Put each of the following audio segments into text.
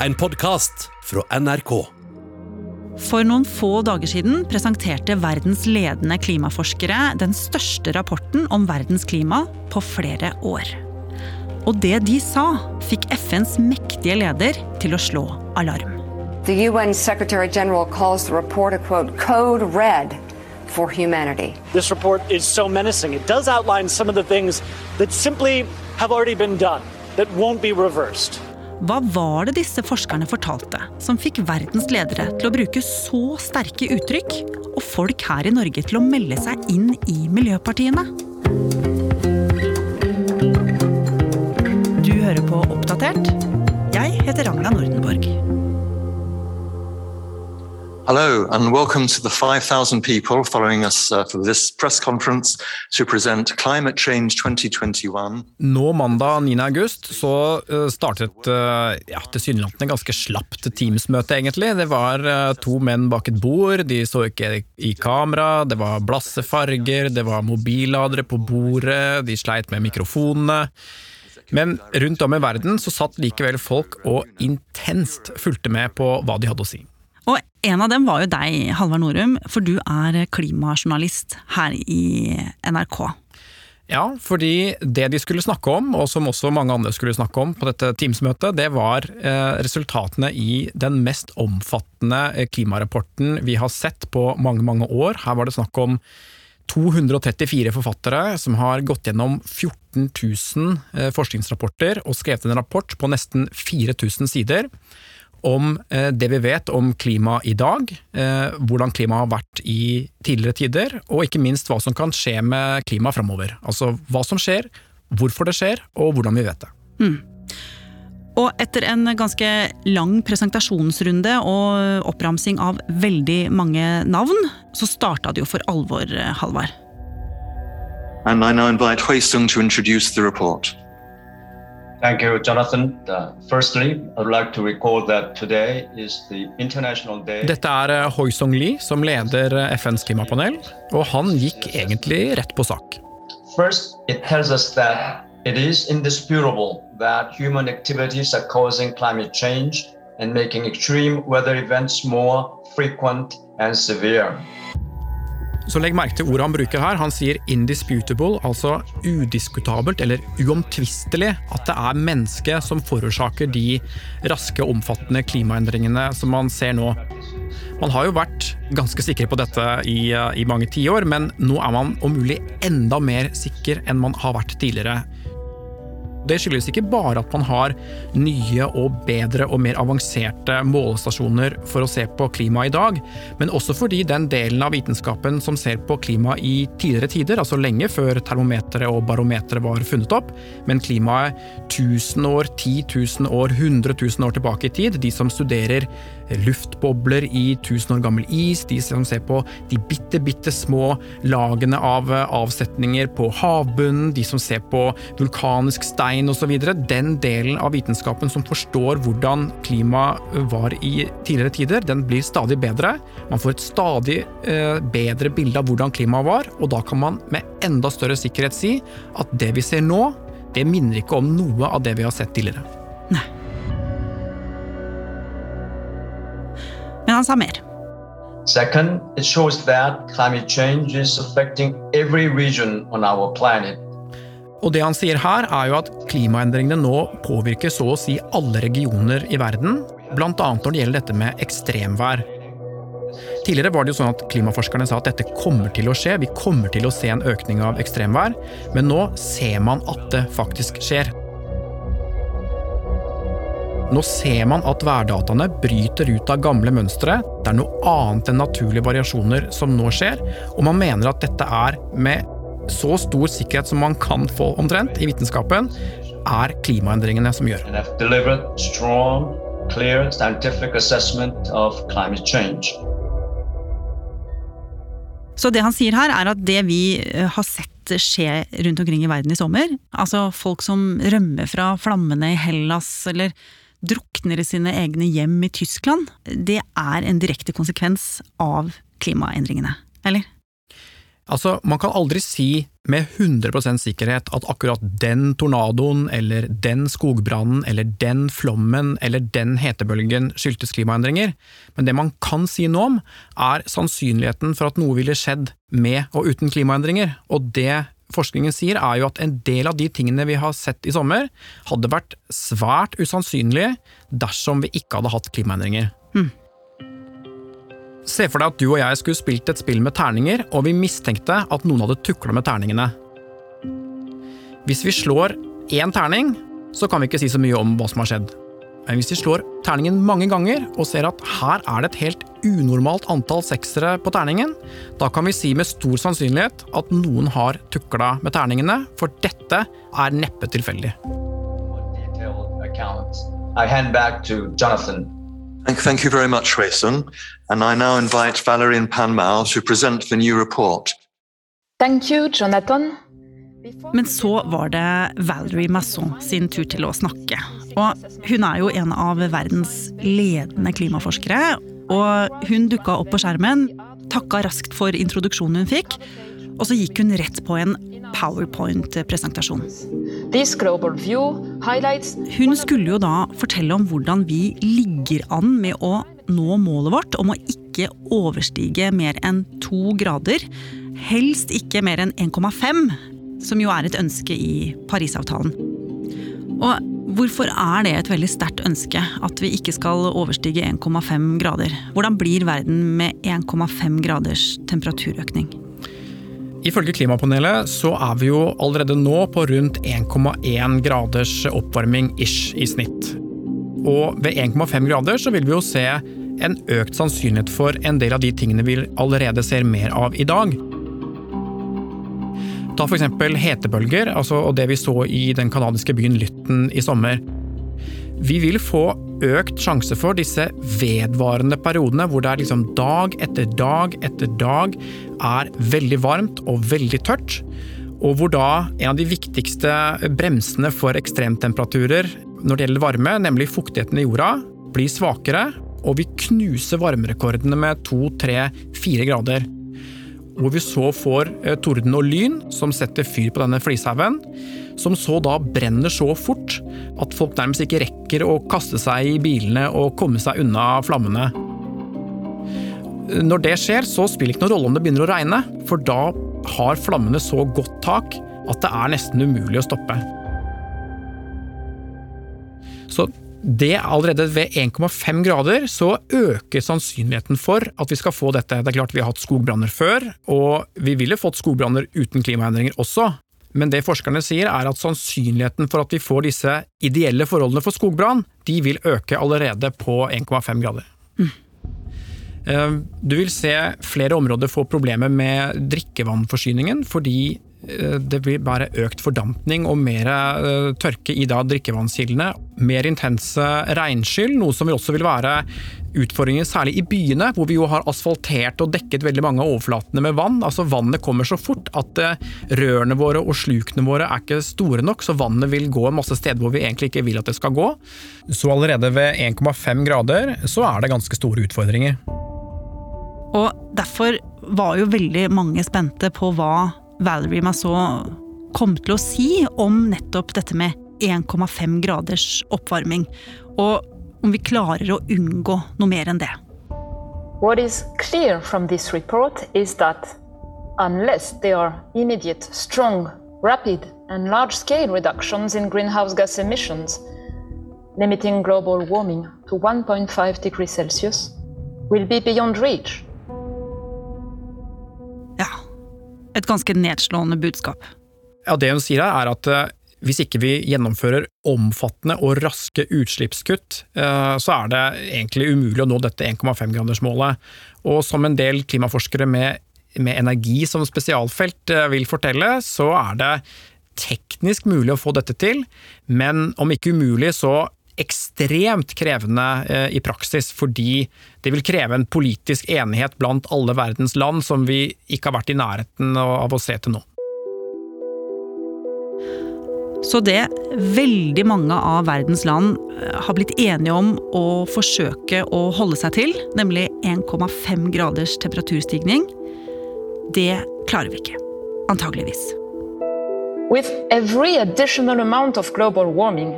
en podkast fra NRK. For noen få dager siden presenterte verdens ledende klimaforskere den største rapporten om verdens klima på flere år. Og det de sa, fikk FNs mektige leder til å slå alarm. The UN Secretary General calls the report a quote, code red for humanity. This report is so menacing. It does outline some of the things that simply have already been done, that won't be reversed. Hva var det disse forskerne fortalte som fikk verdens ledere til å bruke så sterke uttrykk, og folk her i Norge til å melde seg inn i miljøpartiene? Du hører på Oppdatert. Jeg heter Ragna Nordenborg. Hello, and welcome to the 5,000 people following us uh, for this press conference to present Climate Change 2021. Nå mandag 9. august så uh, startet uh, ja, ganske slapt Teams-møte. Det var uh, to menn bak et bord, de så ikke i kamera, det var blasse farger, det var mobilladere på bordet, de sleit med mikrofonene. Men rundt om i verden så satt likevel folk og intenst fulgte med på hva de hadde å si. En av dem var jo deg, Halvard Norum, for du er klimajournalist her i NRK. Ja, fordi det de skulle snakke om, og som også mange andre skulle snakke om på dette Teams-møtet, det var eh, resultatene i den mest omfattende eh, klimarapporten vi har sett på mange, mange år. Her var det snakk om 234 forfattere som har gått gjennom 14 000 eh, forskningsrapporter og skrevet en rapport på nesten 4000 sider om eh, det vi vet om klima i dag, eh, hvordan klima har vært i tidligere tider, og ikke minst hva som kan skje med klima framover. Altså hva som skjer, hvorfor det skjer, og hvordan vi vet det. Mm. Og etter en ganske lang presentasjonsrunde og oppramsing av veldig mange navn, så starta det jo for alvor, Halvard. And I now invite Hui Sung to introduce the report. Thank you, Jonathan. Uh, firstly, I'd like to recall that today is the International Day Dette er uh, Hoi Song Lee, som leder uh, FNs klimapanel, og han gikk egentlig rett på sak. First, it tells us that it is indisputable that human activities are causing climate change and making extreme weather events more frequent and severe. Så legg merke til ordet han bruker her. Han sier 'indisputable', altså udiskutabelt eller uomtvistelig at det er mennesket som forårsaker de raske omfattende klimaendringene som man ser nå. Man har jo vært ganske sikre på dette i, i mange tiår, men nå er man om mulig enda mer sikker enn man har vært tidligere. Det skyldes ikke bare at man har nye og bedre og mer avanserte målestasjoner for å se på klima i dag, men også fordi den delen av vitenskapen som ser på klima i tidligere tider, altså lenge før termometeret og barometeret var funnet opp, men klimaet 1000 år, 10 000 år, 100 000 år tilbake i tid, de som studerer luftbobler i tusen år gammel is, de som ser på de bitte, bitte små lagene av avsetninger på havbunnen, de som ser på vulkanisk stein osv. Den delen av vitenskapen som forstår hvordan klima var i tidligere tider, den blir stadig bedre. Man får et stadig eh, bedre bilde av hvordan klimaet var, og da kan man med enda større sikkerhet si at det vi ser nå, det minner ikke om noe av det vi har sett tidligere. Nei. Men han sa mer. Second, it shows that climate change is affecting every region on our planet. Og det han sier her, er jo at klimaendringene nå påvirker så å si alle regioner i verden, bl.a. når det gjelder dette med ekstremvær. Tidligere var det jo sånn at klimaforskerne sa at dette kommer til å skje, vi kommer til å se en økning av ekstremvær, men nå ser man at det faktisk skjer. Nå ser man at værdataene bryter ut av gamle mønstre, det er noe annet enn naturlige variasjoner som nå skjer, og man mener at dette er med så stor sikkerhet som man kan få omtrent i vitenskapen, er klimaendringene som gjør. Strong, clear, så det han sier her, er at det vi eh, har sett skje rundt omkring i verden i sommer, altså folk som rømmer fra flammene i Hellas, eller drukner i sine egne hjem i Tyskland, det er en direkte konsekvens av klimaendringene, eller? Altså, Man kan aldri si med 100% sikkerhet at akkurat den tornadoen, eller den skogbrannen, eller den flommen, eller den hetebølgen skyldtes klimaendringer, men det man kan si noe om, er sannsynligheten for at noe ville skjedd med og uten klimaendringer, og det forskningen sier er jo at en del av de tingene vi har sett i sommer, hadde vært svært usannsynlige dersom vi ikke hadde hatt klimaendringer. Mm. Se for deg at du og jeg skulle spilt et spill med terninger, og vi mistenkte at noen hadde tukla med terningene. Hvis vi slår én terning, så kan vi ikke si så mye om hva som har skjedd. Men hvis vi slår terningen mange ganger og ser at her er det et helt unormalt antall seksere på terningen, da kan vi si med stor sannsynlighet at noen har tukla med terningene, for dette er neppe tilfeldig. I hand back to Jonathan. Thank, thank you very much, Rayson. And I now invite Valerian Panmal to present the new report. Thank you, Jonathan. Men så var det Valerie Masson sin tur til å snakke. Og hun er jo en av verdens ledende klimaforskere. Og hun dukka opp på skjermen, takka raskt for introduksjonen hun fikk, og så gikk hun rett på en powerpoint-presentasjon. Hun skulle jo da fortelle om hvordan vi ligger an med å nå målet vårt om å ikke overstige mer enn to grader. Helst ikke mer enn 1,5, som jo er et ønske i Parisavtalen. Og hvorfor er det et veldig sterkt ønske at vi ikke skal overstige 1,5 grader? Hvordan blir verden med 1,5 graders temperaturøkning? Ifølge klimapanelet så er vi jo allerede nå på rundt 1,1 graders oppvarming ish i snitt. Og ved 1,5 grader så vil vi jo se en økt sannsynlighet for en del av de tingene vi allerede ser mer av i dag. Ta f.eks. hetebølger, altså, og det vi så i den canadiske byen Lytten i sommer. Vi vil få økt sjanse for disse vedvarende periodene hvor det er liksom dag etter dag etter dag er veldig varmt og veldig tørt. Og hvor da en av de viktigste bremsene for ekstremtemperaturer når det gjelder varme, nemlig fuktigheten i jorda, blir svakere, og vi knuser varmerekordene med to, tre, fire grader. Hvor vi så får eh, torden og lyn som setter fyr på denne flishaugen som så da brenner så fort at folk nærmest ikke rekker å kaste seg i bilene og komme seg unna flammene. Når det skjer, så spiller ikke noen rolle om det begynner å regne, for da har flammene så godt tak at det er nesten umulig å stoppe. Så det allerede ved 1,5 grader så øker sannsynligheten for at vi skal få dette. Det er klart vi har hatt skogbranner før, og vi ville fått skogbranner uten klimaendringer også, men det forskerne sier er at sannsynligheten for at vi får disse ideelle forholdene for skogbrann, de vil øke allerede på 1,5 grader. Mm. Du vil se flere områder få problemer med drikkevannforsyningen fordi Eh, det blir bare økt fordampning og mer eh, tørke i da drikkevannskildene. Mer intense regnskyll, noe som også vil være utfordringer særlig i byene, hvor vi jo har asfaltert og dekket veldig mange av overflatene med vann. Altså Vannet kommer så fort at eh, rørene våre og slukene våre er ikke store nok, så vannet vil gå masse steder hvor vi egentlig ikke vil at det skal gå. Så allerede ved 1,5 grader så er det ganske store utfordringer. Og derfor var jo veldig mange spente på hva Valerie Massot kom til å si om nettopp dette med 1,5 graders oppvarming, og om vi klarer å unngå noe mer enn det. What is clear from this report is that unless there are immediate, strong, rapid and large-scale reductions in greenhouse gas emissions, limiting global warming to 1.5 degrees Celsius will be beyond reach. Et ganske nedslående budskap. Ja, Det hun sier er at eh, hvis ikke vi gjennomfører omfattende og raske utslippskutt, eh, så er det egentlig umulig å nå dette 1,5-gradersmålet. Og som en del klimaforskere med, med energi som spesialfelt eh, vil fortelle, så er det teknisk mulig å få dette til, men om ikke umulig, så ekstremt krevende eh, i praksis, fordi det vil kreve en politisk enighet blant alle verdens land som vi ikke har vært i nærheten av å se til nå. Så det veldig mange av verdens land eh, har blitt enige om å forsøke å holde seg til, nemlig 1,5 graders temperaturstigning, det klarer vi ikke. Antageligvis. With every additional amount of global warming,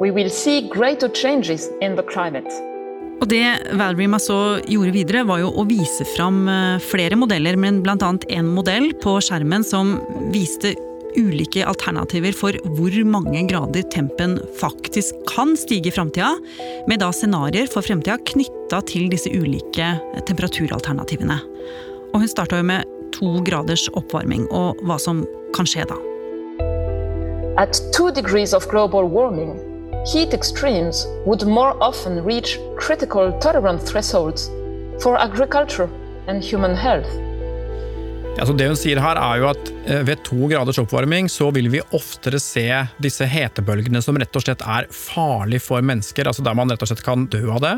we will see greater changes in the climate. Og det Valerie Massot gjorde videre, var jo å vise fram eh, flere modeller, men bl.a. en modell på skjermen som viste ulike alternativer for hvor mange grader tempen faktisk kan stige i framtida, med da scenarioer for fremtida knytta til disse ulike temperaturalternativene. Og hun starta med to graders oppvarming, og hva som kan skje da. At two degrees of global warming, heat extremes would more often reach critical tolerance thresholds for agriculture and human health. Ja, det hun sier her er jo at eh, ved to graders oppvarming så vil vi oftere se disse hetebølgene som rett og slett er farlig for mennesker, altså der man rett og slett kan dø av det.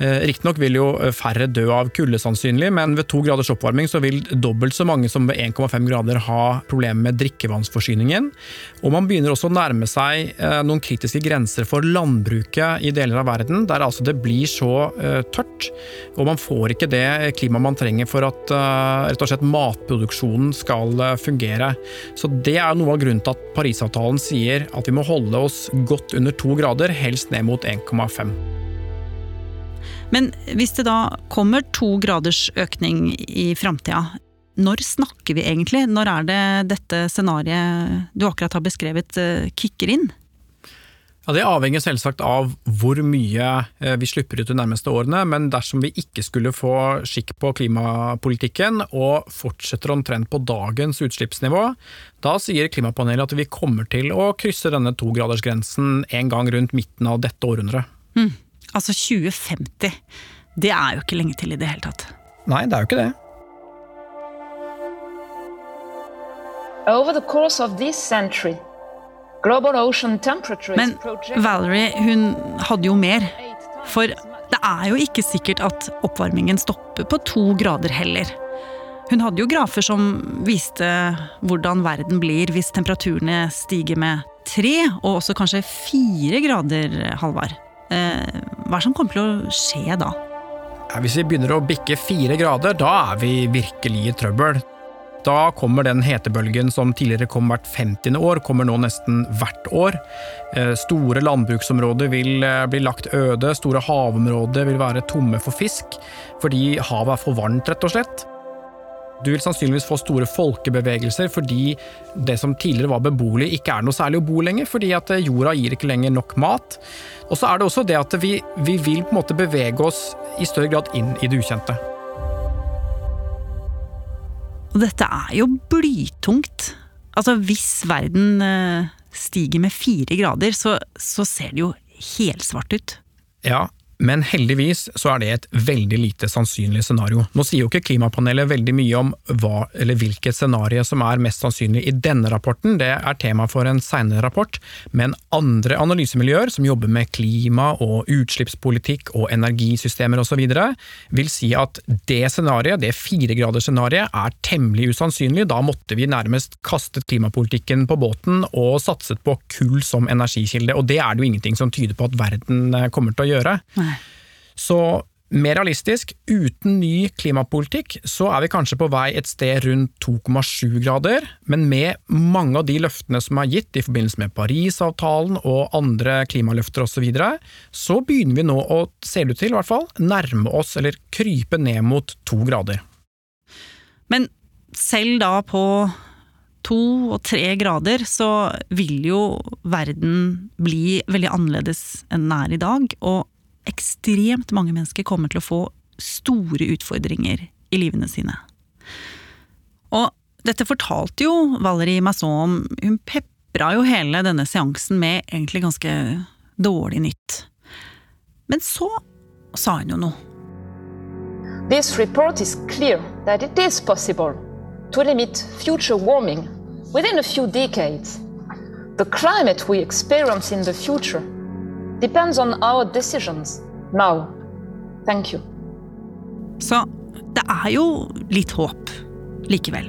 Eh, riktignok vil jo eh, færre dø av kulde sannsynlig, men ved to graders oppvarming så vil dobbelt så mange som ved 1,5 grader ha problemer med drikkevannsforsyningen. Og man begynner også å nærme seg noen kritiske grenser for landbruket i deler av verden, der altså det blir så tørt, og man får ikke det klimaet man trenger for at rett og slett mat matproduksjonen skal eh, fungere. Så Det er noe av grunnen til at Parisavtalen sier at vi må holde oss godt under to grader, helst ned mot 1,5. Men hvis det da kommer to graders økning i framtida, når snakker vi egentlig? Når er det dette scenarioet du akkurat har beskrevet, eh, kicker inn? Ja, Det avhenger selvsagt av hvor mye eh, vi slipper ut de nærmeste årene, men dersom vi ikke skulle få skikk på klimapolitikken og fortsetter omtrent på dagens utslippsnivå, da sier klimapanelet at vi kommer til å krysse denne togradersgrensen en gang rundt midten av dette århundret. Mm, altså 2050. Det er jo ikke lenge til i det hele tatt. Nei, det er jo ikke det. Over the course of this century, men Valerie hun hadde jo mer. For det er jo ikke sikkert at oppvarmingen stopper på to grader heller. Hun hadde jo grafer som viste hvordan verden blir hvis temperaturene stiger med tre, og også kanskje fire grader, Halvard. Eh, hva er det som kommer til å skje da? Hvis vi begynner å bikke fire grader, da er vi virkelig i trøbbel. Da kommer den hetebølgen som tidligere kom hvert 50. år, kommer nå nesten hvert år. Eh, store landbruksområder vil eh, bli lagt øde, store havområder vil være tomme for fisk, fordi havet er for varmt, rett og slett. Du vil sannsynligvis få store folkebevegelser fordi det som tidligere var beboelig, ikke er noe særlig å bo lenger, fordi at eh, jorda gir ikke lenger nok mat. Og så er det også det at vi, vi vil på en måte bevege oss i større grad inn i det ukjente. Og dette er jo blytungt. Altså, hvis verden eh, stiger med fire grader, så, så ser det jo helsvart ut. Ja, men heldigvis så er det et veldig lite sannsynlig scenario. Nå sier jo ikke klimapanelet veldig mye om hva eller hvilket scenario som er mest sannsynlig i denne rapporten, det er tema for en senere rapport, men andre analysemiljøer som jobber med klima og utslippspolitikk og energisystemer osv., vil si at det scenarioet, det firegradersscenarioet, er temmelig usannsynlig. Da måtte vi nærmest kastet klimapolitikken på båten og satset på kull som energikilde, og det er det jo ingenting som tyder på at verden kommer til å gjøre. Nei. Så mer realistisk, uten ny klimapolitikk, så er vi kanskje på vei et sted rundt 2,7 grader, men med mange av de løftene som er gitt i forbindelse med Parisavtalen og andre klimaløfter osv., så, videre, så begynner vi nå å, ser det ut til i hvert fall, nærme oss, eller krype ned mot to grader. Men selv da på to og tre grader, så vil jo verden bli veldig annerledes enn den er i dag, og ekstremt mange mennesker kommer til å få store utfordringer i livene sine. Og dette fortalte jo Valerie Masson om. Hun pepra jo hele denne seansen med egentlig ganske dårlig nytt. Men så sa hun jo noe. This report is clear that it is possible to limit future warming within a few decades. The climate we experience in the future depends on our decisions now. Thank you. Så det er jo litt håp likevel.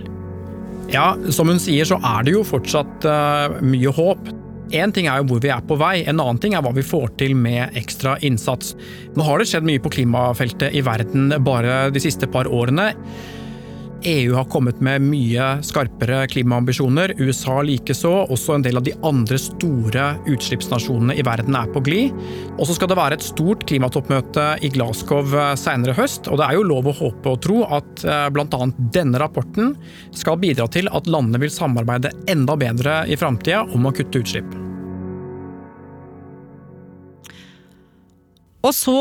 Ja, som hun sier så er det jo fortsatt uh, mye håp. Én ting er jo hvor vi er på vei, en annen ting er hva vi får til med ekstra innsats. Nå har det skjedd mye på klimafeltet i verden bare de siste par årene. EU har kommet med mye skarpere klimaambisjoner, USA likeså. Også en del av de andre store utslippsnasjonene i verden er på glid. Og så skal det være et stort klimatoppmøte i Glasgow senere høst. Og det er jo lov å håpe og tro at eh, bl.a. denne rapporten skal bidra til at landene vil samarbeide enda bedre i framtida om å kutte utslipp. Og så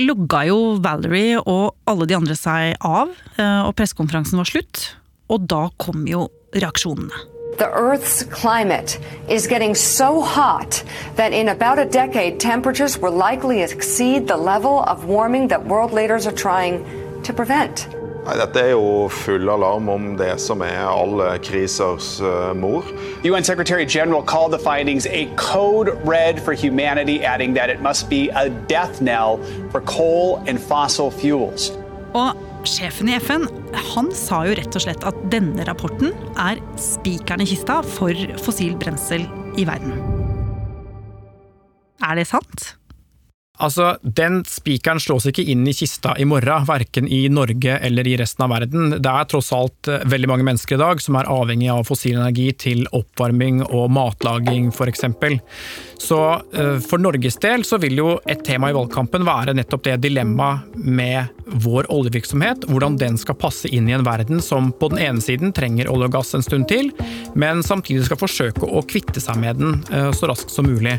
logga jo Valerie og alle de andre seg av, eh, og pressekonferansen var slutt. Og da kom jo reaksjonene. The Earth's climate is getting so hot that in about a decade, temperatures will likely exceed the level of warming that world leaders are trying to prevent. Nei, dette er jo full alarm om det som er alle krisers uh, mor. UN Secretary General called the findings a code red for humanity, adding that it must be a death knell for coal and fossil fuels. Og sjefen i FN han sa jo rett og slett at denne rapporten er spikeren i kista for fossil brensel i verden. Er det sant? Altså, Den spikeren slås ikke inn i kista i morgen, verken i Norge eller i resten av verden. Det er tross alt eh, veldig mange mennesker i dag som er avhengig av fossil energi til oppvarming og matlaging f.eks. Så uh, for Norges del så vil jo et tema i valgkampen være nettopp det dilemmaet med vår oljevirksomhet. Hvordan den skal passe inn i en verden som på den ene siden trenger olje og gass en stund til, men samtidig skal forsøke å kvitte seg med den uh, så raskt som mulig.